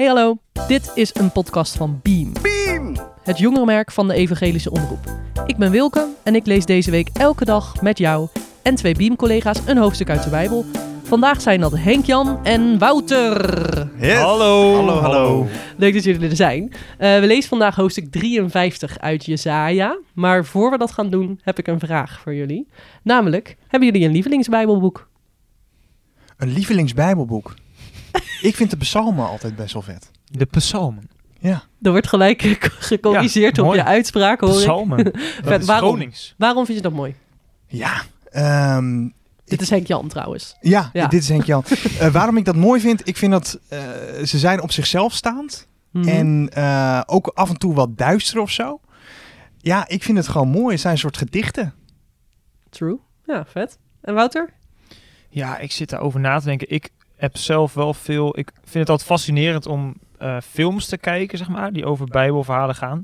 Hey hallo, dit is een podcast van Beam. Beam! Het jongerenmerk van de Evangelische Omroep. Ik ben Wilke en ik lees deze week elke dag met jou en twee Beam-collega's een hoofdstuk uit de Bijbel. Vandaag zijn dat Henk-Jan en Wouter. Yes. Hallo. Hallo, hallo. Leuk dat jullie er zijn. Eh, we lezen vandaag hoofdstuk 53 uit Jesaja. Maar voor we dat gaan doen, heb ik een vraag voor jullie. Namelijk, hebben jullie een lievelingsbijbelboek? Een lievelingsbijbelboek. ik vind de psalmen altijd best wel vet. De psalmen. Ja. Er wordt gelijk gecorrigeerd Ja, op je uitspraak, hoor ik. Psalmen. Dat Vet, is waarom? Waarom vind je dat mooi? Ja. ehm, Dit is Henk-Jan trouwens. ja, Ja. dit is Henk Jan. Eh, waarom ik dat mooi vind, ik vind dat eh, ze zijn op zichzelf staand. Mhm. En eh, ook af en toe wat duister of zo. Ja, ik vind het gewoon mooi. Het zijn een soort gedichten. True. Ja, vet. En Wouter? Ja, ik zit daarover na te denken. Ik heb zelf wel veel... Ik vind het altijd fascinerend om eh, films te kijken, zeg maar, die over bijbelverhalen gaan.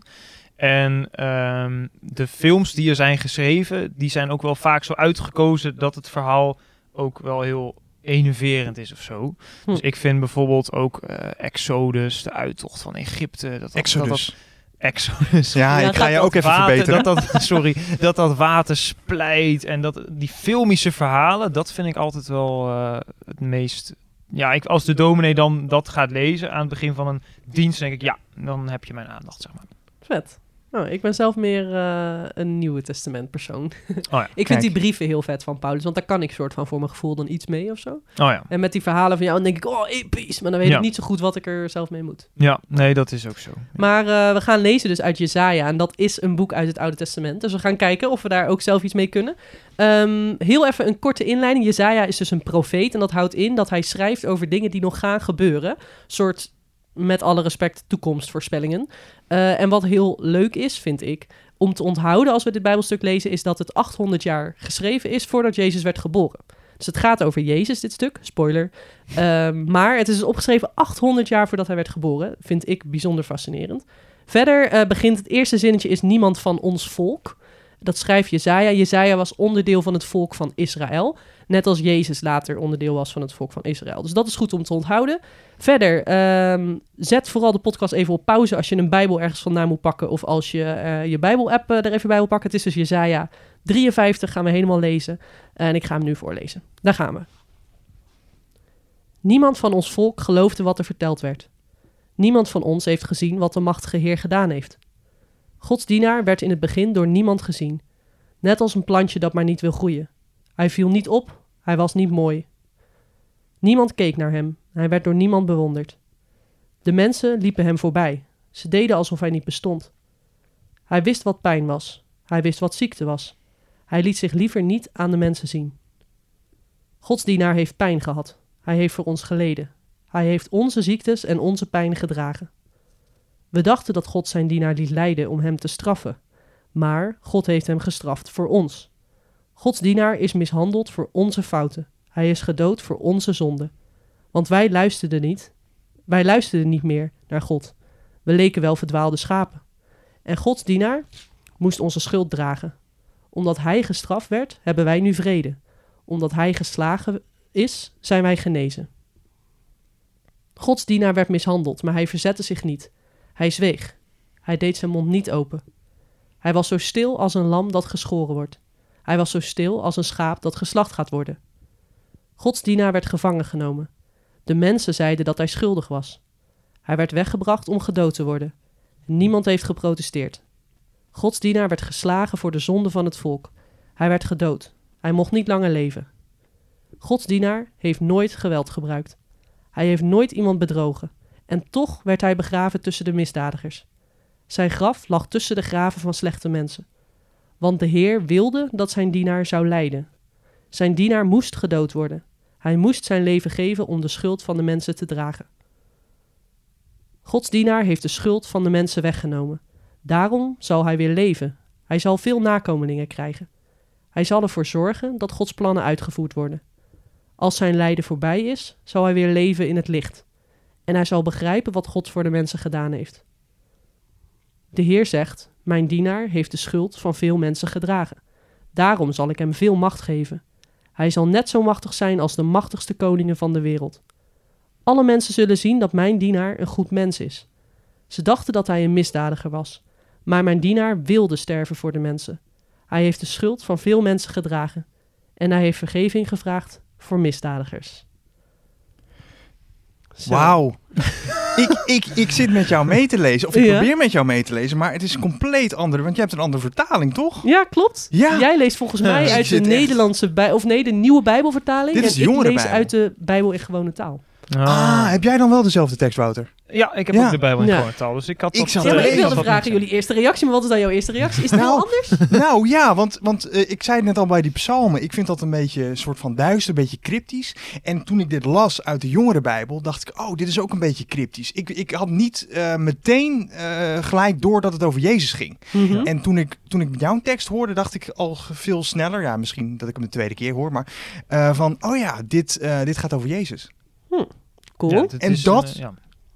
En ehm, de films die er zijn geschreven, die zijn ook wel vaak zo uitgekozen dat het verhaal ook wel heel enerverend is of zo. Hm. Dus ik vind bijvoorbeeld ook eh, Exodus, de uittocht van Egypte. Dat, dat, Exodus. Dat, dat, Exodus. ja, Ja, ik ga je ook even water, verbeteren. Dat dat, sorry, dat dat water splijt en dat die filmische verhalen, dat vind ik altijd wel eh, het meest. Ja, ik, als de dominee dan dat gaat lezen aan het begin van een dienst, denk ik, ja, dan heb je mijn aandacht, zeg maar. Vet. Nou, ik ben zelf meer eh, een Nieuwe Testament persoon. Oh ja. ik vind die brieven heel vet van Paulus, want daar kan ik soort van voor mijn gevoel dan iets mee of zo. Oh ja. En met die verhalen van jou, dan denk ik, oh, episch. Maar dan weet Ja. ik niet zo goed wat ik er zelf mee moet. Ja, nee, dat is ook zo. Maar eh, we gaan lezen dus uit Jezaja. En dat is een boek uit het Oude Testament. Dus we gaan kijken of we daar ook zelf iets mee kunnen. Ehm, heel even een korte inleiding. Jezaja is dus een profeet. En dat houdt in dat hij schrijft over dingen die nog gaan gebeuren. soort, met alle respect, toekomstvoorspellingen. Eh, en wat heel leuk is, vind ik, om te onthouden als we dit Bijbelstuk lezen... is dat het 800 jaar geschreven is voordat Jezus werd geboren. Dus het gaat over Jezus, dit stuk. Spoiler. Ehm, maar het is dus opgeschreven 800 jaar voordat hij werd geboren. Vind ik bijzonder fascinerend. Verder eh, begint het eerste zinnetje is niemand van ons volk. Dat schrijft Jezaja. Jezaja was onderdeel van het volk van Israël. Net als Jezus later onderdeel was van het volk van Israël. Dus dat is goed om te onthouden. Verder, ehm, zet vooral de podcast even op pauze als je een Bijbel ergens vandaan moet pakken. Of als je eh, je Bijbel-app eh, er even bij wil pakken. Het is dus Jezaja 53, gaan we helemaal lezen. En ik ga hem nu voorlezen. Daar gaan we. Niemand van ons volk geloofde wat er verteld werd. Niemand van ons heeft gezien wat de machtige Heer gedaan heeft. Gods dienaar werd in het begin door niemand gezien, net als een plantje dat maar niet wil groeien. Hij viel niet op, hij was niet mooi. Niemand keek naar hem, hij werd door niemand bewonderd. De mensen liepen hem voorbij, ze deden alsof hij niet bestond. Hij wist wat pijn was, hij wist wat ziekte was. Hij liet zich liever niet aan de mensen zien. Gods dienaar heeft pijn gehad, hij heeft voor ons geleden. Hij heeft onze ziektes en onze pijn gedragen. We dachten dat God zijn dienaar liet lijden om hem te straffen, maar God heeft hem gestraft voor ons. Gods dienaar is mishandeld voor onze fouten. Hij is gedood voor onze zonden. Want wij luisterden niet, wij luisterden niet meer naar God. We leken wel verdwaalde schapen. En Gods dienaar moest onze schuld dragen. Omdat hij gestraft werd, hebben wij nu vrede. Omdat hij geslagen is, zijn wij genezen. Gods dienaar werd mishandeld, maar hij verzette zich niet. Hij zweeg. Hij deed zijn mond niet open. Hij was zo stil als een lam dat geschoren wordt. Hij was zo stil als een schaap dat geslacht gaat worden. Gods dienaar werd gevangen genomen. De mensen zeiden dat hij schuldig was. Hij werd weggebracht om gedood te worden. Niemand heeft geprotesteerd. Gods dienaar werd geslagen voor de zonde van het volk. Hij werd gedood. Hij mocht niet langer leven. Gods dienaar heeft nooit geweld gebruikt. Hij heeft nooit iemand bedrogen. En toch werd hij begraven tussen de misdadigers. Zijn graf lag tussen de graven van slechte mensen. Want de Heer wilde dat zijn dienaar zou lijden. Zijn dienaar moest gedood worden. Hij moest zijn leven geven om de schuld van de mensen te dragen. Gods dienaar heeft de schuld van de mensen weggenomen. Daarom zal hij weer leven. Hij zal veel nakomelingen krijgen. Hij zal ervoor zorgen dat Gods plannen uitgevoerd worden. Als zijn lijden voorbij is, zal hij weer leven in het licht. En hij zal begrijpen wat God voor de mensen gedaan heeft. De Heer zegt: Mijn dienaar heeft de schuld van veel mensen gedragen. Daarom zal ik hem veel macht geven. Hij zal net zo machtig zijn als de machtigste koningen van de wereld. Alle mensen zullen zien dat mijn dienaar een goed mens is. Ze dachten dat hij een misdadiger was. Maar mijn dienaar wilde sterven voor de mensen. Hij heeft de schuld van veel mensen gedragen. En hij heeft vergeving gevraagd voor misdadigers. Wauw. ik, ik, ik zit met jou mee te lezen, of ik Ja. probeer met jou mee te lezen, maar het is een compleet andere, want je hebt een andere vertaling, toch? Ja, klopt. Ja. Jij leest volgens mij Dus uit de Nederlandse bij of nee, de nieuwe Bijbelvertaling. Dit is en ik lees Bijbel. uit de Bijbel in gewone taal. Ah, heb jij dan wel dezelfde tekst, Wouter? Ja, ik heb Ja. ook de Bijbel in Ja. taal. Dus ik had Ik zat Ja, maar ik wilde dat vragen niet. jullie eerste reactie, maar wat is dan jouw eerste reactie? Is het Nou, heel anders? nou ja, want, want eh, ik zei het net al bij die psalmen. Ik vind dat een beetje een soort van duister, een beetje cryptisch. En toen ik dit las uit de jongere Bijbel, dacht ik, oh, dit is ook een beetje cryptisch. Ik, ik had niet eh, meteen eh, gelijk door dat het over Jezus ging. Mhm. En toen ik, toen ik jouw tekst hoorde, dacht ik al veel sneller, ja, misschien dat ik hem de tweede keer hoor, maar eh, van, oh ja, dit, eh, dit gaat over Jezus. Cool. Ja, dit En is dat- een, eh, ja.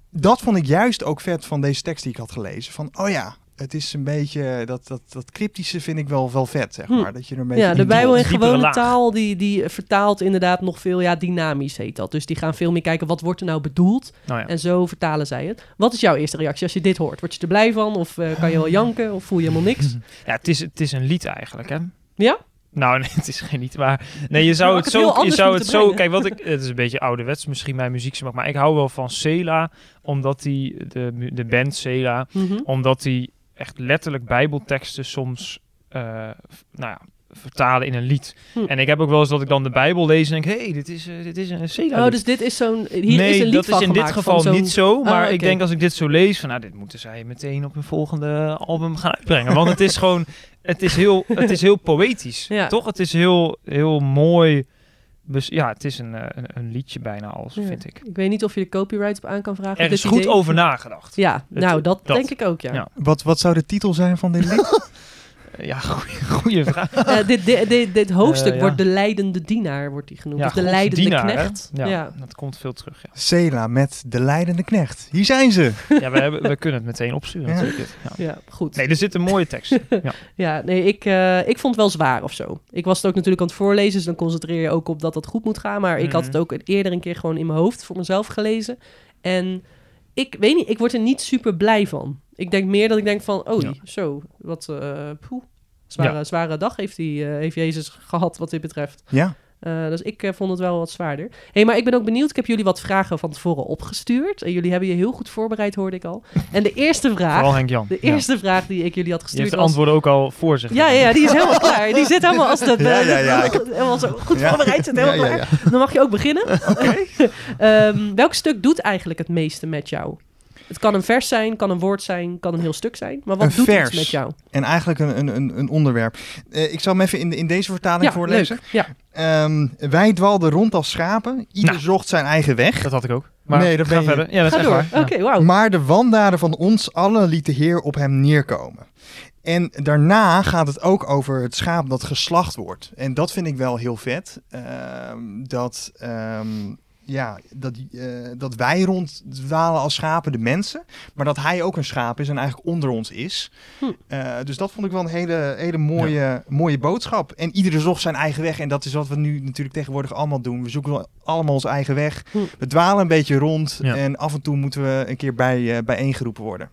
Dat vond ik juist ook vet van deze tekst die ik had gelezen. Van, oh ja, het is een beetje, dat, dat, dat cryptische vind ik wel, wel vet, zeg Hm. maar. Dat je er een beetje Ja, de Bijbel in gewone laag. taal, die, die vertaalt inderdaad nog veel, ja, dynamisch heet dat. Dus die gaan veel meer kijken, wat wordt er nou bedoeld? Nou ja. En zo vertalen zij het. Wat is jouw eerste reactie als je dit hoort? Word je er blij van? Of eh, kan je wel janken? Of voel je helemaal niks? ja, het is, het is een lied eigenlijk, hè? Ja? Nou, nee, het is geen lied, maar nee, je zou het zo, je zou het zo, kijk, wat ik, het is een beetje ouderwets, misschien mijn muzieksmaak, maar ik hou wel van Sela, omdat die de, de band Sela, Mhm. omdat die echt letterlijk Bijbelteksten soms, v- nou ja, vertalen in een lied. Hm. En ik heb ook wel eens dat ik dan de Bijbel lees en denk, hé, hey, dit is, eh, dit is een Sela. Oh, dus dit is zo'n... Hier nee, is een lied dat van is in dit geval niet zo. Maar Ah, ik denk als ik dit zo lees, van nou, dit moeten zij meteen op hun volgende album gaan uitbrengen. Want het is gewoon, het is heel, het is heel poëtisch. Ja. Toch? Het is heel, heel mooi. Dus ja, het is een, eh, een, een liedje bijna als, Ja. vind ik. Ik weet niet of je de copyright op aan kan vragen. Er is goed idee. over nagedacht. Ja, Het- nou, dat, dat. denk ik ook, ja. Ja. Wat, wat zou de titel zijn van dit lied? Ja, goeie, goeie vraag. Eh, dit, dit, dit, dit hoofdstuk Eh, ja. wordt de leidende dienaar, wordt die genoemd. Ja, of de Gods leidende dienaar, knecht. Ja, Ja. dat komt veel terug. Ja, Sela met de leidende knecht. Hier zijn ze. ja we, hebben, we kunnen het meteen opsturen. Ja. natuurlijk. Ja. Ja, goed. Nee, er zit een mooie tekst. in. Ja. Ja, nee, ik, eh, ik vond het wel zwaar of zo. Ik was het ook natuurlijk aan het voorlezen, dus dan concentreer je ook op dat het goed moet gaan. Maar ik had Mhm. het ook eerder een keer gewoon in mijn hoofd voor mezelf gelezen. En ik weet niet, ik word er niet super blij van. Ik denk meer dat ik denk van, oh, Ja. zo, wat, eh poeh, zware, zware dag heeft, die, eh, heeft Jezus gehad wat dit betreft. Ja. Eh, dus ik eh, vond het wel wat zwaarder. hey, maar ik ben ook benieuwd. Ik heb jullie wat vragen van tevoren opgestuurd. En jullie hebben je heel goed voorbereid, hoorde ik al. En de eerste vraag, Vooral Henk Jan. de Ja. eerste vraag die ik jullie had gestuurd heeft de was... antwoorden ook al voor zich. Ja, ja, die is helemaal klaar. Die zit helemaal als de... Ja, ja, ja, ik Helemaal zo goed voorbereid, zit helemaal klaar. Dan mag je ook beginnen. Ehm, welk stuk doet eigenlijk het meeste met jou? Het kan een vers zijn, kan een woord zijn, kan een heel stuk zijn. Maar wat Een doet vers. het met jou? En eigenlijk een, een, een, een onderwerp. Eh, ik zal hem even in, de- in deze vertaling Ja, voorlezen. leuk. Ja. Ehm, wij dwaalden rond als schapen. Ieder Nou. zocht zijn eigen weg. Dat had ik ook. Maar Nee, dat ga ben je- verder. Ja, dat Ga is door. Oké, Ja. wauw. Maar de wandaden van ons allen liet de Heer op hem neerkomen. En daarna gaat het ook over het schaap dat geslacht wordt. En dat vind ik wel heel vet. Ehm, dat, ehm, ja, dat, eh, dat wij ronddwalen als schapen, de mensen. Maar dat hij ook een schaap is en eigenlijk onder ons is. Hm. Eh, dus dat vond ik wel een hele, hele mooie, mooie boodschap. En iedere zocht zijn eigen weg. En dat is wat we nu natuurlijk tegenwoordig allemaal doen. We zoeken allemaal onze eigen weg. Hm. We dwalen een beetje rond. Ja. En af en toe moeten we een keer bij, eh bijeengeroepen worden.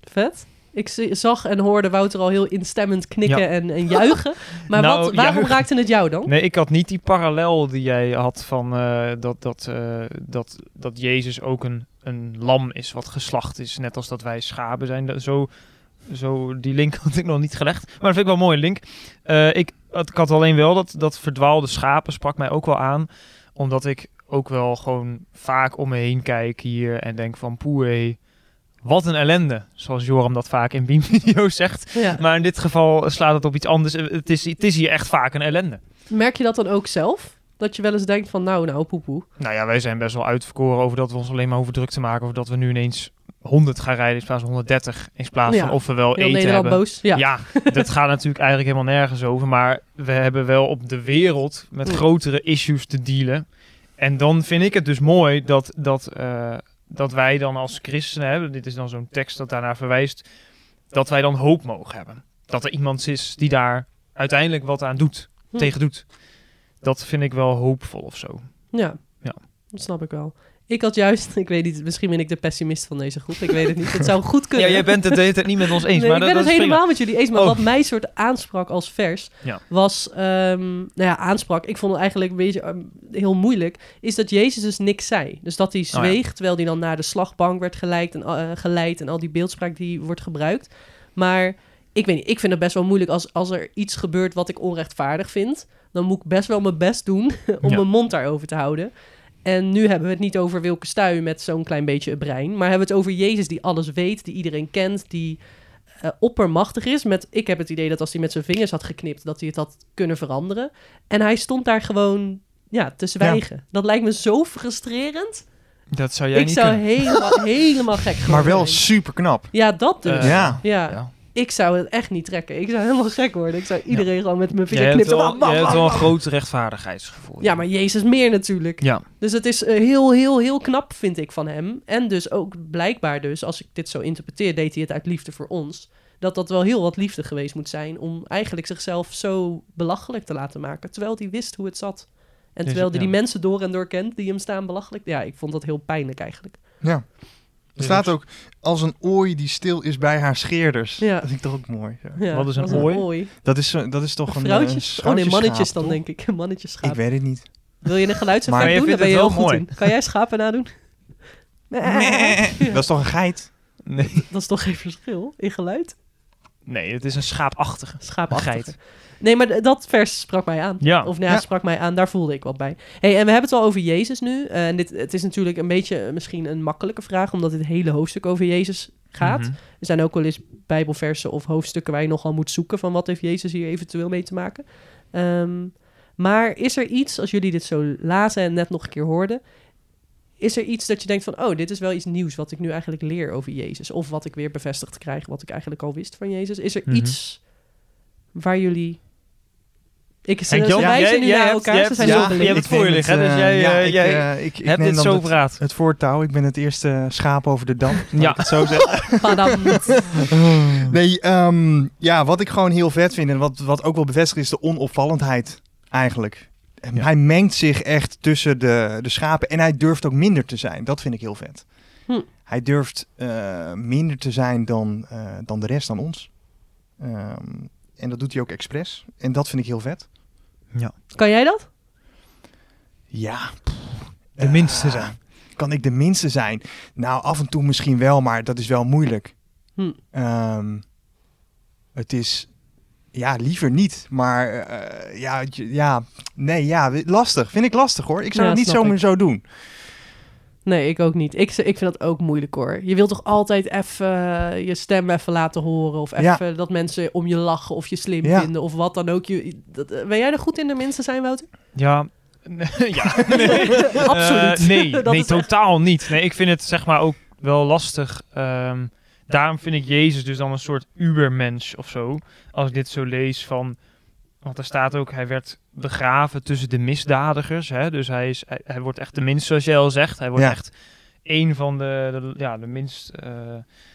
Vet. Ik zag en hoorde Wouter al heel instemmend knikken Ja. en, en juichen. Maar Nou, wat, waarom juichen. raakte het jou dan? Nee, ik had niet die parallel die jij had van eh, dat, dat, eh, dat, dat Jezus ook een, een lam is wat geslacht is. Net als dat wij schapen zijn. Zo, zo, die link had ik nog niet gelegd. Maar dat vind ik wel een mooie link. Eh, ik, had- ik had alleen wel dat, dat verdwaalde schapen sprak mij ook wel aan. Omdat ik ook wel gewoon vaak om me heen kijk hier en denk van poeh, wat een ellende. Zoals Joram dat vaak in Beam-video's zegt. Ja. Maar in dit geval slaat het op iets anders. Het is, het is hier echt vaak een ellende. Merk je dat dan ook zelf? Dat je wel eens denkt van nou, nou, poepoe. Nou ja, wij zijn best wel uitverkoren over dat we ons alleen maar hoeven druk te maken. Over dat we nu ineens 100 gaan rijden in plaats van 130. In plaats Ja. van of we wel Heel eten Nederland hebben. boos. Ja. Ja, dat gaat natuurlijk eigenlijk helemaal nergens over. Maar we hebben wel op de wereld met Mm. grotere issues te dealen. En dan vind ik het dus mooi dat, dat, eh, dat wij dan als christenen hebben. Dit is dan zo'n tekst dat daarnaar verwijst. Dat wij dan hoop mogen hebben. Dat er iemand is die daar uiteindelijk wat aan doet. Hm. Tegen doet. Dat vind ik wel hoopvol of zo. Ja. Ja. dat snap ik wel. Ik had juist, ik weet niet, misschien ben ik de pessimist van deze groep. Ik weet het niet. Het zou goed kunnen. Ja, jij bent het tijd niet met ons eens. Nee, maar ik dat, ben dat het is helemaal met jullie eens. Maar Oh. wat mij soort aansprak als vers Ja. was... ehm, nou ja, aansprak. Ik vond het eigenlijk een beetje ehm, heel moeilijk. Is dat Jezus dus niks zei. Dus dat hij ja. zweeg terwijl hij dan naar de slagbank werd geleid en, eh, geleid. En al die beeldspraak die wordt gebruikt. Maar ik weet niet, ik vind het best wel moeilijk als, als er iets gebeurt wat ik onrechtvaardig vind. Dan moet ik best wel mijn best doen om Ja. mijn mond daarover te houden. En nu hebben we het niet over Wilke Stuy met zo'n klein beetje een brein. Maar hebben we het over Jezus die alles weet, die iedereen kent, die eh, oppermachtig is. Met, ik heb het idee dat als hij met zijn vingers had geknipt, dat hij het had kunnen veranderen. En hij stond daar gewoon ja, te zwijgen. Dat lijkt me zo frustrerend. Dat zou jij Ik niet zou kunnen. helemaal, helemaal gek Maar wel zijn. super knap. Ja, dat dus. Ja. ja. Ja. Ik zou het echt niet trekken. Ik zou helemaal gek worden. Ik zou iedereen gewoon met mijn vinger knippen. wel, hebt bam, wel een groot rechtvaardigheidsgevoel. Ja, maar Jezus meer natuurlijk. Ja, Dus het is eh, heel, heel, heel knap, vind ik, van hem. En dus ook blijkbaar dus, als ik dit zo interpreteer, deed hij het uit liefde voor ons. Dat dat wel heel wat liefde geweest moet zijn om eigenlijk zichzelf zo belachelijk te laten maken. Terwijl hij wist hoe het zat. En terwijl hij ja. die mensen door en door kent die hem staan belachelijk. Ja, ik vond dat heel pijnlijk eigenlijk. Ja. Er staat ook als een ooi die stil is bij haar scheerders. Ja. Dat vind ik toch ook mooi. Ja. Ja, Wat is een ooi? Dat, is, zo- dat is toch een Vrouwtjes? eh, oh nee, mannetjes dan toch? denk ik. Mannetjesschaap. Ik weet het niet. Wil je een geluidseffect doen? Vindt ben je heel wel goed mooi. in. Kan jij schapen nadoen? Dat is toch een geit? nee. Dat is toch geen verschil in geluid? Nee, het is een schaapachtige. Schaapachtig. Nee, maar dat vers sprak mij aan. Ja. Of nou ja, Ja. sprak mij aan, daar voelde ik wat bij. hey, en we hebben het al over Jezus nu. Eh, en dit, het is natuurlijk een beetje eh, misschien een makkelijke vraag, omdat dit hele hoofdstuk over Jezus gaat. Mhm. Er zijn ook wel eens bijbelversen of hoofdstukken waar je nogal moet zoeken van wat heeft Jezus hier eventueel mee te maken. Ehm, maar is er iets, als jullie dit zo lazen en net nog een keer hoorden, is er iets dat je denkt van, oh, dit is wel iets nieuws wat ik nu eigenlijk leer over Jezus? Of wat ik weer bevestigd krijg, wat ik eigenlijk al wist van Jezus? Is er Mhm. iets waar jullie... Ik, ze, Henk ze Jan, wijzen nu naar hebt- elkaar, ze hebt- zijn ja, zo beleefd. hebt het Ik voor je liggen, dus eh, jij, ja, eh, ik, jij eh, ik, ik Heb neem dit zo het, praat. het voortouw. Ik ben het eerste schaap over de dam. Ja. Ik het zo zeggen. Nee, ehm, ja, wat ik gewoon heel vet vind en wat, wat ook wel bevestigd is de onopvallendheid eigenlijk. Ja. Hij mengt zich echt tussen de, de schapen en hij durft ook minder te zijn. Dat vind ik heel vet. Hm. Hij durft eh, minder te zijn dan, eh, dan de rest, dan ons. Ehm, en dat doet hij ook expres. En dat vind ik heel vet. Kan jij dat? Ja. De minste Eh, zijn. Kan ik de minste zijn? Nou, af en toe misschien wel, maar dat is wel moeilijk. Hm. Ehm, het is, ja, liever niet. Maar eh, ja, j- ja, nee, ja, lastig. Vind ik lastig hoor. Ik zou Ja, het niet zomaar zo doen. Nee, ik ook niet. Ik, ik vind dat ook moeilijk hoor. Je wilt toch altijd even eh, je stem even laten horen. Of Ja. even dat mensen om je lachen of je slim Ja. vinden. Of wat dan ook. Je, dat, eh, ben jij er goed in de mensen zijn, Wouter? Ja. ja. Absoluut. Eh, nee, Dat nee echt- totaal niet. Nee, ik vind het zeg maar ook wel lastig. Ehm, daarom vind ik Jezus dus dan een soort ubermens of zo. Als ik dit zo lees van... Want er staat ook, hij werd begraven tussen de misdadigers. Hè? Dus hij, is, hij, hij wordt echt de minste, zoals jij al zegt. Hij wordt Ja. echt een van de, de, ja, de, minst, eh,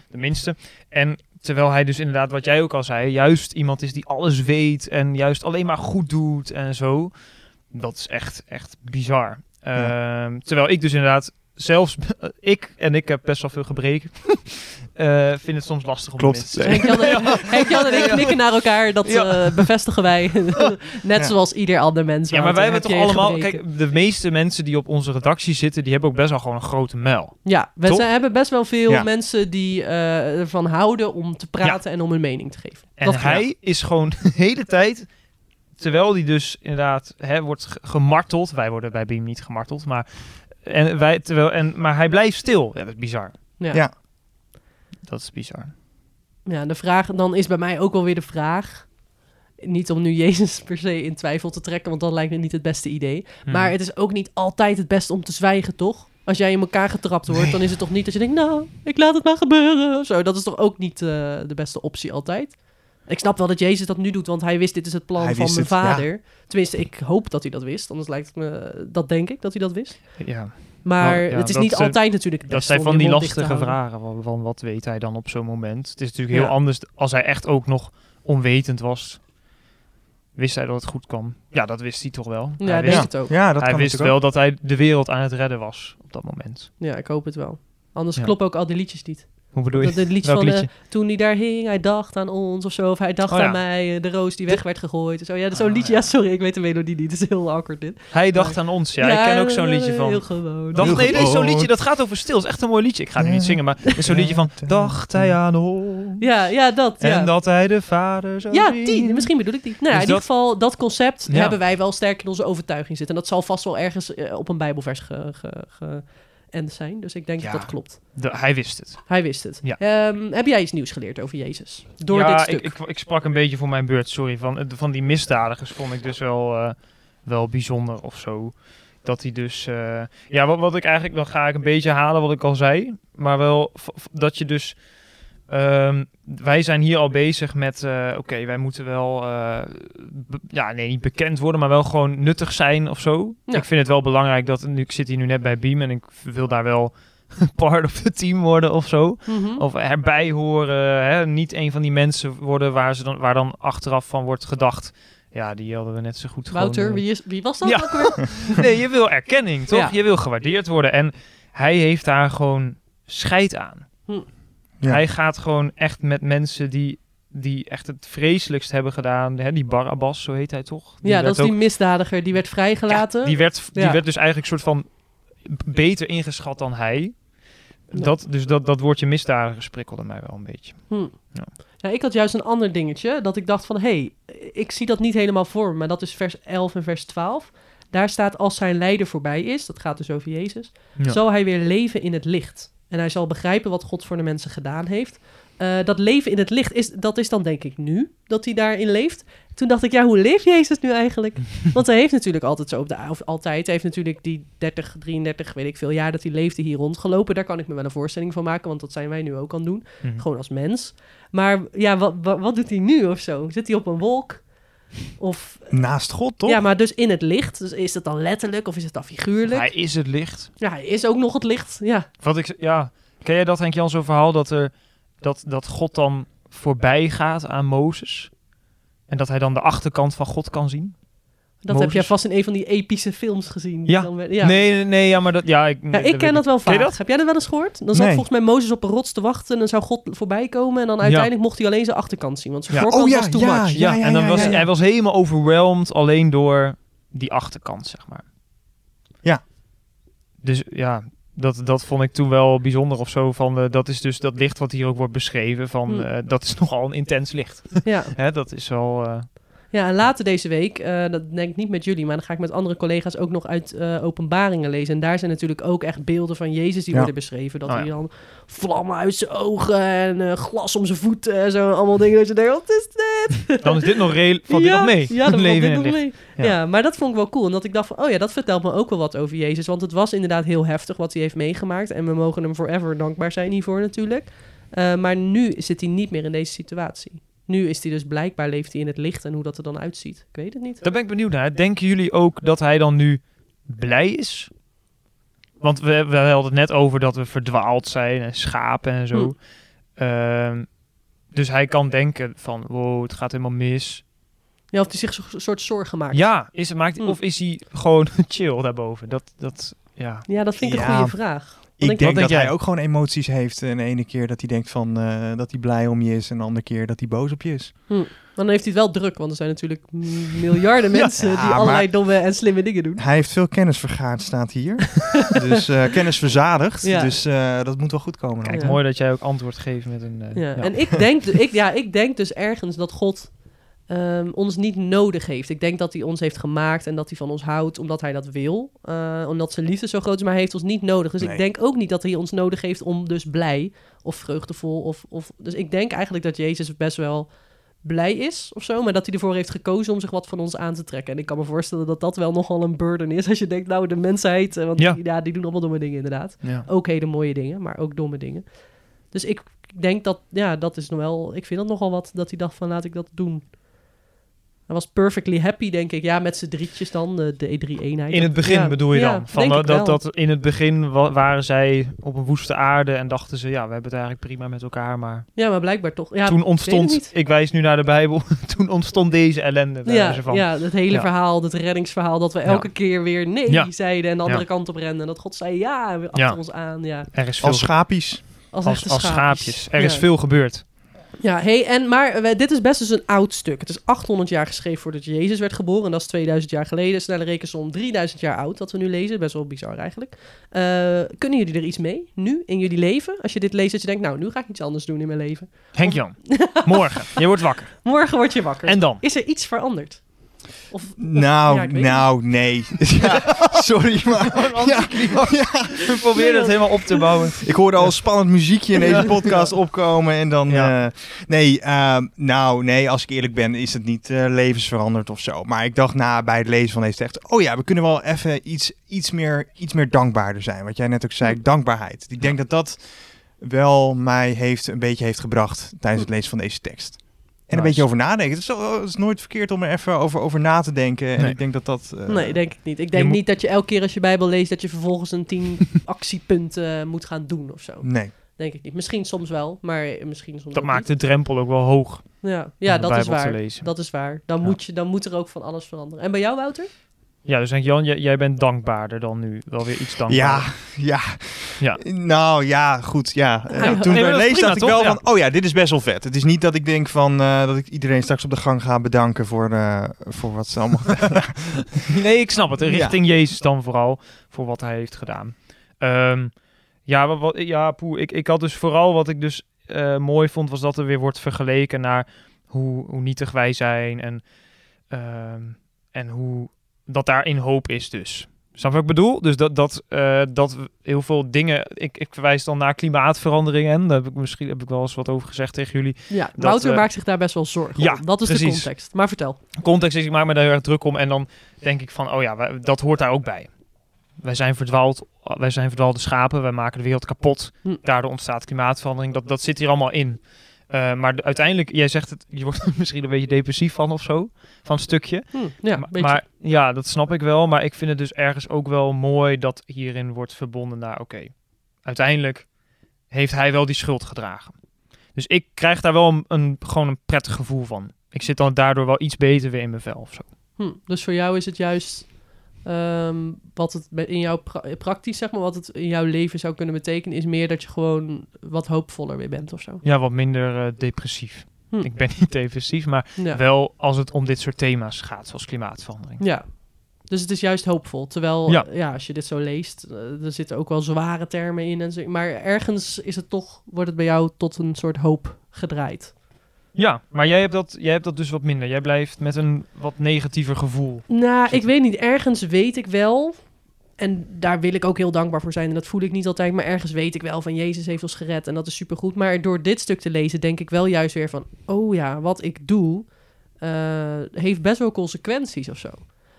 de minste. En terwijl hij dus inderdaad, wat jij ook al zei... juist iemand is die alles weet en juist alleen maar goed doet en zo. Dat is echt, echt bizar. Ja. Ehm, terwijl ik dus inderdaad, zelfs ik, en ik heb best wel veel gebreken, eh, vind het soms lastig om Klopt. te Henk Jan, en- Henk Jan en ik knikken naar elkaar. Dat Ja. eh, bevestigen wij. Net Ja. zoals ieder ander mens. Ja, maar wij hebben heb toch allemaal... gebreken. Kijk, de meeste mensen die op onze redactie zitten, die hebben ook best wel gewoon een grote muil. Ja, we zijn, hebben best wel veel Ja. mensen die eh, ervan houden om te praten en om hun mening te geven. En Dat hij is gewoon de hele tijd, terwijl hij dus inderdaad hè, wordt ge- gemarteld. Wij worden bij Beam niet gemarteld, maar, en wij, terwijl, en, maar hij blijft stil. Ja, dat is bizar. Ja. Ja. Dat is bizar. Ja, de vraag dan is bij mij ook wel weer de vraag. Niet om nu Jezus per se in twijfel te trekken, want dat lijkt me niet het beste idee. Hmm. Maar het is ook niet altijd het beste om te zwijgen, toch? Als jij in elkaar getrapt wordt, Nee. dan is het toch niet dat je denkt, nou, ik laat het maar gebeuren. Zo, dat is toch ook niet eh, de beste optie altijd? Ik snap wel dat Jezus dat nu doet, want hij wist, dit is het plan Hij van mijn het, ja. vader. Tenminste, ik hoop dat hij dat wist, anders lijkt het me, dat denk ik, dat hij dat wist. ja. Maar Nou, ja, het is niet altijd natuurlijk Dat zijn van die lastige vragen. Van, van wat weet hij dan op zo'n moment? Het is natuurlijk Ja. heel anders als hij echt ook nog onwetend was. wist hij dat het goed kwam. Ja, dat wist hij toch wel. Ja, hij wist, het ook. Ja, dat hij kan wist wel dat hij de wereld aan het redden was op dat moment. Ja, ik hoop het wel. Anders Ja. kloppen ook al die liedjes niet. Hoe bedoel je? Dat het liedje van liedje? toen hij daar hing, hij dacht aan ons of zo. Of hij dacht Oh ja. aan mij, eh, de roos die weg werd gegooid. Zo, ja, zo'n Ah, liedje. ja. Ja, sorry, ik weet de melodie niet. Het is heel awkward dit. Hij dacht aan ons. Ja, ik ken ook zo'n liedje van. Heel gewoon. Dacht, nee, nee, zo'n liedje dat gaat over stil. is echt een mooi liedje. Ik ga het nu niet zingen, maar zo'n liedje van. Dacht hij aan ons. Ja, ja, dat. En dat hij de vader zou Ja, die. Misschien bedoel ik die. Nou, ja, Dus in ieder geval, dat concept hebben wij wel sterk in onze overtuiging zitten. En dat zal vast wel ergens eh, op een bijbelvers ge, ge, geënt zijn. Dus ik denk Ja. dat dat klopt. De- hij wist het. Hij wist het. Ja. Ehm, heb jij iets nieuws geleerd over Jezus? Door ja, dit stuk? Ik, ik, ik sprak een beetje voor mijn beurt, sorry. Van, van die misdadigers vond ik dus wel, eh, wel bijzonder of zo. Dat hij dus... eh, ja, wat, wat ik eigenlijk... Dan ga ik een beetje halen wat ik al zei. Maar wel dat je dus... ehm, wij zijn hier al bezig met... eh, Oké, wij moeten wel... eh, ja, nee, niet bekend worden, maar wel gewoon nuttig zijn of zo. Ja. Ik vind het wel belangrijk dat... Nu, ik zit hier nu net bij Beam en ik wil daar wel part of the team worden of zo Mhm. of erbij horen. Hè? Niet een van die mensen worden waar, ze dan, waar dan achteraf van wordt gedacht. Ja, die hadden we net zo goed Wouter, gewoon, eh, wie, is, wie was dat Ja. Nee, je wil erkenning, toch? Ja. Je wil gewaardeerd worden. En hij heeft daar gewoon scheid aan. Ja. Hij gaat gewoon echt met mensen die, die echt het vreselijkst hebben gedaan. Hè? Die Barabbas, zo heet hij toch? Die Ja, dat is ook- die misdadiger. Die werd vrijgelaten. Ja, die, werd, die werd dus eigenlijk soort van beter ingeschat dan hij. Dat, dus dat, dat woordje misdadiger sprikkelde mij wel een beetje. Hm. Ja. Ja, ik had juist een ander dingetje. Dat ik dacht van, hé, hey, ik zie dat niet helemaal voor me. Maar dat is vers 11 en vers 12. Daar staat, als zijn lijden voorbij is, dat gaat dus over Jezus, Ja. zal hij weer leven in het licht. En hij zal begrijpen wat God voor de mensen gedaan heeft. Eh, dat leven in het licht, is, dat is dan denk ik nu dat hij daarin leeft. Toen dacht ik, ja, hoe leeft Jezus nu eigenlijk? Want hij heeft natuurlijk altijd zo op de of altijd, hij heeft natuurlijk die 30, 33, weet ik veel jaar dat hij leefde hier rondgelopen. Daar kan ik me wel een voorstelling van maken, want dat zijn wij nu ook aan het doen. Mhm. Gewoon als mens. Maar ja, wat, wat, wat doet hij nu of zo? Zit hij op een wolk? Of, Naast God, toch? ja, maar dus in het licht. Dus is het dan letterlijk of is het dan figuurlijk? Hij is het licht. Ja, hij is ook nog het licht. Ja, Wat ik, ja, ken jij dat Henk Jan zo'n verhaal dat, er, dat, dat God dan voorbij gaat aan Mozes? En dat hij dan de achterkant van God kan zien? Dat Mozes. heb jij vast in een van die epische films gezien. Ja. Dan, ja. Nee, nee, nee, ja, maar dat, ja, ik, Ja, ik ken dat wel je vaak. dat? Heb jij dat wel eens gehoord? Dan zat Nee. volgens mij Mozes op een rots te wachten en dan zou God voorbij komen en dan uiteindelijk mocht hij alleen zijn achterkant zien, want zijn Ja. voorkant Oh ja, was too ja, much. Ja, ja, en dan ja, was ja, ja. hij was helemaal overwhelmed alleen door die achterkant, zeg maar. Ja. Dus ja, dat, dat vond ik toen wel bijzonder of zo. Van, eh, dat is dus dat licht wat hier ook wordt beschreven. Van, Hm. eh, dat is nogal een intens licht. Ja. Hè, dat is wel... eh, Ja, en later deze week, eh, dat denk ik niet met jullie, maar dan ga ik met andere collega's ook nog uit eh, openbaringen lezen. En daar zijn natuurlijk ook echt beelden van Jezus die Ja. worden beschreven. Dat Oh, hij dan vlammen uit zijn ogen en eh, glas om zijn voeten en zo. Allemaal dingen dat je denkt, wat is dit? dan is dit nog reëel... Valt dit ja, nog mee? Ja, dan valt dit nog mee. Ja. Ja. maar dat vond ik wel cool. En dat ik dacht van, oh ja, dat vertelt me ook wel wat over Jezus. Want het was inderdaad heel heftig wat hij heeft meegemaakt. En we mogen hem forever dankbaar zijn hiervoor natuurlijk. Maar nu zit hij niet meer in deze situatie. Nu is hij dus blijkbaar, leeft hij in het licht en hoe dat er dan uitziet. Ik weet het niet. Daar ben ik benieuwd naar. Denken jullie ook dat hij dan nu blij is? Want we, we hadden het net over dat we verdwaald zijn en schapen en zo. Hm. Ehm, dus hij kan denken van, wow, het gaat helemaal mis. Ja, of hij zich een soort zorgen maakt. Ja, is, het, maakt, Hm. of is hij gewoon chill daarboven? Dat, dat, ja. Ja, dat vind ik een Ja, goede vraag. Ik denk- dat hij ook gewoon emoties heeft. En de ene keer dat hij denkt van eh, dat hij blij om je is. En de andere keer dat hij boos op je is. Maar dan heeft hij het wel druk, want er zijn natuurlijk miljarden mensen Ja, die maar- allerlei domme en slimme dingen doen. Hij heeft veel kennis vergaard, staat hier. dus eh, kennis verzadigd. Ja. Dus eh, dat moet wel goed komen. dan. Kijk, Ja. mooi dat jij ook antwoord geeft met een... eh, Ja. ja. En ik denk, ik, ja, ik denk dus ergens dat God ehm, ons niet nodig heeft. Ik denk dat hij ons heeft gemaakt en dat hij van ons houdt omdat hij dat wil. Eh, omdat zijn liefde zo groot is, maar hij heeft ons niet nodig. Dus Nee. ik denk ook niet dat hij ons nodig heeft om dus blij of vreugdevol. Of, of, dus ik denk eigenlijk dat Jezus best wel blij is of zo, maar dat hij ervoor heeft gekozen om zich wat van ons aan te trekken. En ik kan me voorstellen dat dat wel nogal een burden is als je denkt, nou de mensheid, eh, want Ja. Die, ja, die doen allemaal domme dingen inderdaad. Ja. Ook hele mooie dingen, maar ook domme dingen. Dus ik denk dat, ja, dat is nog wel... Ik vind dat nogal wat, dat hij dacht van, laat ik dat doen. Hij was perfectly happy, denk ik. Ja, met z'n drietjes dan, de, de E3-eenheid. In het begin Ja, bedoel je ja, dan? Van denk dat, ik dat, wel. dat in het begin wa- waren zij op een woeste aarde en dachten ze, ja, we hebben het eigenlijk prima met elkaar. Maar Ja, maar blijkbaar toch. Ja, toen ontstond, ik wijs nu naar de Bijbel, toen ontstond deze ellende. Ja, van. ja, het hele Ja. verhaal, het reddingsverhaal, dat we elke keer weer nee Ja. zeiden en de andere Ja. kant op renden. En dat God zei ja, weer achter Ja. ons aan. Ja, Er is veel Als schapies. als, als, schaapjes. Er is veel gebeurd. Ja, hey, en, maar we- dit is best dus een oud stuk. Het is 800 jaar geschreven voordat Jezus werd geboren. En dat is 2000 jaar geleden. Snelle rekensom 3000 jaar oud, dat we nu lezen. Best wel bizar eigenlijk. Eh, kunnen jullie er iets mee, nu, in jullie leven? Als je dit leest, dat je denkt, nou, nu ga ik iets anders doen in mijn leven. Henk Jan, morgen, je wordt wakker. Morgen word je wakker. En dan? Is er iets veranderd? Of, of- Nou, ja, nou, nee. Ja, sorry, maar... Ja, ja. We proberen het helemaal op te bouwen. Ik hoorde al spannend muziekje in deze podcast opkomen en dan... Eh, nee, ehm, nou, nee, als ik eerlijk ben, is het niet eh, levensveranderd of zo. Maar ik dacht na bij het lezen van deze tekst... Oh ja, we kunnen wel even iets, iets, meer, iets meer dankbaarder zijn. Wat jij net ook zei, dankbaarheid. Ik denk dat dat wel mij heeft, een beetje heeft gebracht tijdens het lezen van deze tekst. En een beetje over nadenken. Het is, zo- het is nooit verkeerd om er even over, over na te denken. En Nee. ik denk dat dat... eh, Nee, denk ik niet. Ik denk niet dat je elke keer als je Bijbel leest... dat je vervolgens een tien actiepunten moet gaan doen of zo. Nee. Denk ik niet. Misschien soms wel, maar misschien soms Dat ook maakt de drempel ook wel hoog. Ja, ja dat is waar. Dat is waar. Dan, Ja. moet je, dan moet er ook van alles veranderen. En bij jou, Wouter? Ja, dus Henk Jan, jij, bent dankbaarder dan nu. Wel weer iets Ja, dankbaarder. ja. Ja. Nou ja, goed. Ja. Ja. Toen Nee, ik lees, dacht ik wel Ja. van, oh ja, dit is best wel vet. Het is niet dat ik denk van, eh, dat ik iedereen straks op de gang ga bedanken voor, eh, voor wat ze allemaal... Nee, ik snap het. Ja. Richting Jezus dan vooral, voor wat hij heeft gedaan. Ehm, ja, wat, wat- ja poeh, ik, ik had dus vooral wat ik dus eh, mooi vond, was dat er weer wordt vergeleken naar hoe, hoe nietig wij zijn en, ehm, en hoe dat daarin hoop is dus. Snap wat ik bedoel? Dus dat, dat, eh, dat heel veel dingen... Ik, ik verwijs dan naar klimaatverandering en daar heb ik misschien heb ik wel eens wat over gezegd tegen jullie. Ja, Wouter eh, maakt zich daar best wel zorgen ja, om. Dat is de context. Maar vertel. context is, ik maak me daar heel erg druk om. En dan denk ik van, oh ja, wij- dat hoort daar ook bij. Wij zijn verdwaald, wij zijn verdwaalde schapen, wij maken de wereld kapot. Hm. Daardoor ontstaat klimaatverandering. Dat, dat zit hier allemaal in. Eh, maar de- uiteindelijk, jij zegt het, je wordt er misschien een beetje depressief van of zo, van een stukje. Hm, ja, maar, ja, dat snap ik wel. Maar ik vind het dus ergens ook wel mooi dat hierin wordt verbonden naar, oké, uiteindelijk heeft hij wel die schuld gedragen. Dus ik krijg daar wel een, een, gewoon een prettig gevoel van. Ik zit dan daardoor wel iets beter weer in mijn vel of zo. Hm, dus voor jou is het juist ehm, wat het in jouw pra- praktisch, zeg maar, wat het in jouw leven zou kunnen betekenen, is meer dat je gewoon wat hoopvoller weer bent of zo. Ja, wat minder eh, depressief. Hm. Ik ben niet depressief, maar Ja. wel als het om dit soort thema's gaat, zoals klimaatverandering. ja. Dus het is juist hoopvol. Terwijl, Ja. ja, als je dit zo leest, eh, er zitten ook wel zware termen in. En zo, maar ergens is het toch, wordt het bij jou tot een soort hoop gedraaid. Ja, maar jij hebt, dat, jij hebt dat dus wat minder. Jij blijft met een wat negatiever gevoel. Nou, ik weet niet. Ergens weet ik wel. En daar wil ik ook heel dankbaar voor zijn. En dat voel ik niet altijd. Maar ergens weet ik wel van Jezus heeft ons gered. En dat is supergoed. Maar door dit stuk te lezen denk ik wel juist weer van... Oh ja, wat ik doe eh, heeft best wel consequenties of zo.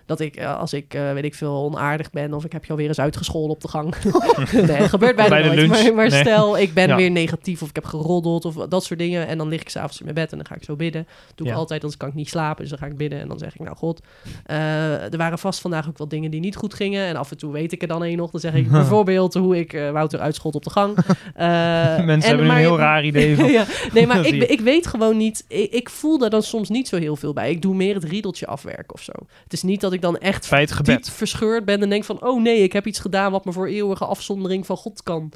Dat ik, eh, als ik, eh, weet ik veel, onaardig ben... of ik heb je alweer eens uitgescholden op de gang. nee, dat gebeurt bijna Bij de nooit. lunch. Maar, maar Nee. stel, ik ben Ja. weer negatief... of ik heb geroddeld of dat soort dingen... en dan lig ik s'avonds in mijn bed en dan ga ik zo bidden. doe ik Ja. altijd, anders kan ik niet slapen. Dus dan ga ik bidden en dan zeg ik, nou god... eh, er waren vast vandaag ook wel dingen die niet goed gingen. En af en toe weet ik er dan een nog. Dan zeg ik bijvoorbeeld hoe ik Wouter uitschot op de gang. Mensen en hebben maar- een heel raar idee van. ja, nee, maar Dat ik, ik weet gewoon niet. Ik, ik voel daar dan soms niet zo heel veel bij. Ik doe meer het riedeltje afwerken of zo. Het is niet dat ik dan echt Bij het diep verscheurd ben en denk van... oh nee, ik heb iets gedaan wat me voor eeuwige afzondering van God kan.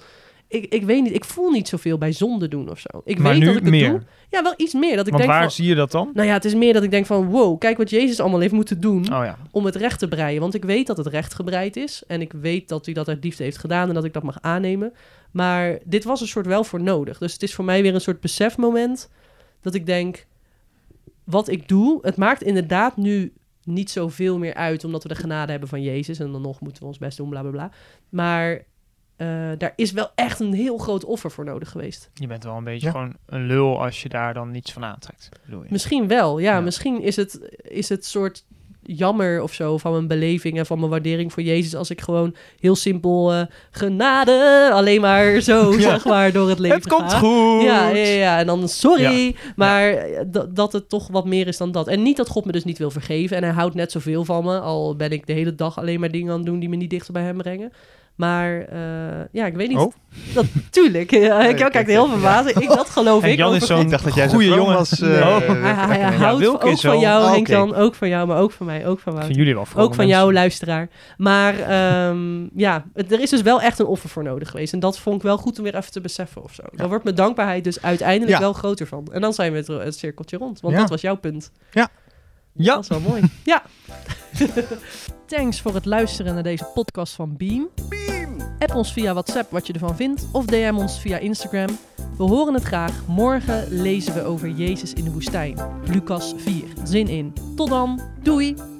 Ik, ik weet niet, ik voel niet zoveel bij zonde doen of zo. Ik maar weet nu dat ik het meer. doe. Ja, wel iets meer. Dat ik Want denk waar van, zie je dat dan? nou ja, het is meer dat ik denk van... wow, kijk wat Jezus allemaal heeft moeten doen Oh ja. om het recht te breien. Want ik weet dat het recht gebreid is. En ik weet dat hij dat uit liefde heeft gedaan en dat ik dat mag aannemen. Maar dit was een soort wel voor nodig. Dus het is voor mij weer een soort besefmoment dat ik denk... Wat ik doe, het maakt inderdaad nu niet zoveel meer uit... omdat we de genade hebben van Jezus. En dan nog moeten we ons best doen, bla bla bla. Maar eh, daar is wel echt een heel groot offer voor nodig geweest. Je bent wel een beetje Ja. gewoon een lul als je daar dan niets van aantrekt. Bedoel je? Misschien wel, ja. Ja. Misschien is het, is het soort jammer of zo van mijn beleving en van mijn waardering voor Jezus als ik gewoon heel simpel eh, genade alleen maar zo Ja. zeg maar door het leven Het komt goed. Ja, ja, ja, en dan sorry, maar eh, dat- dat het toch wat meer is dan dat. En niet dat God me dus niet wil vergeven en hij houdt net zoveel van me, al ben ik de hele dag alleen maar dingen aan het doen die me niet dichter bij hem brengen. Maar eh, ja, ik weet niet. Oh. Dat, tuurlijk, ja, ik kijk, heel verbaasd. Ik, dat geloof En ik. Jan is zo'n Ik dacht dat jij zo'n goede jongen. was. eh, Oh. hij, hij, houdt ook is van jou, Oh, Henk. Jan. Ook van jou, maar ook van mij. Ook van vind jullie wel Ook van mensen. jou, luisteraar. Maar ehm, ja, het- er is dus wel echt een offer voor nodig geweest. En dat vond ik wel goed om weer even te beseffen of zo. Daar wordt mijn dankbaarheid dus uiteindelijk Ja. wel groter van. En dan zijn we het, het cirkeltje rond. Want Ja. dat was jouw punt. Ja. Dat is wel mooi. ja. Thanks voor het luisteren naar deze podcast van Beam. App ons via WhatsApp wat je ervan vindt. Of DM ons via Instagram. We horen het graag. Morgen lezen we over Jezus in de woestijn. Lucas 4. Zin in. Tot dan. Doei.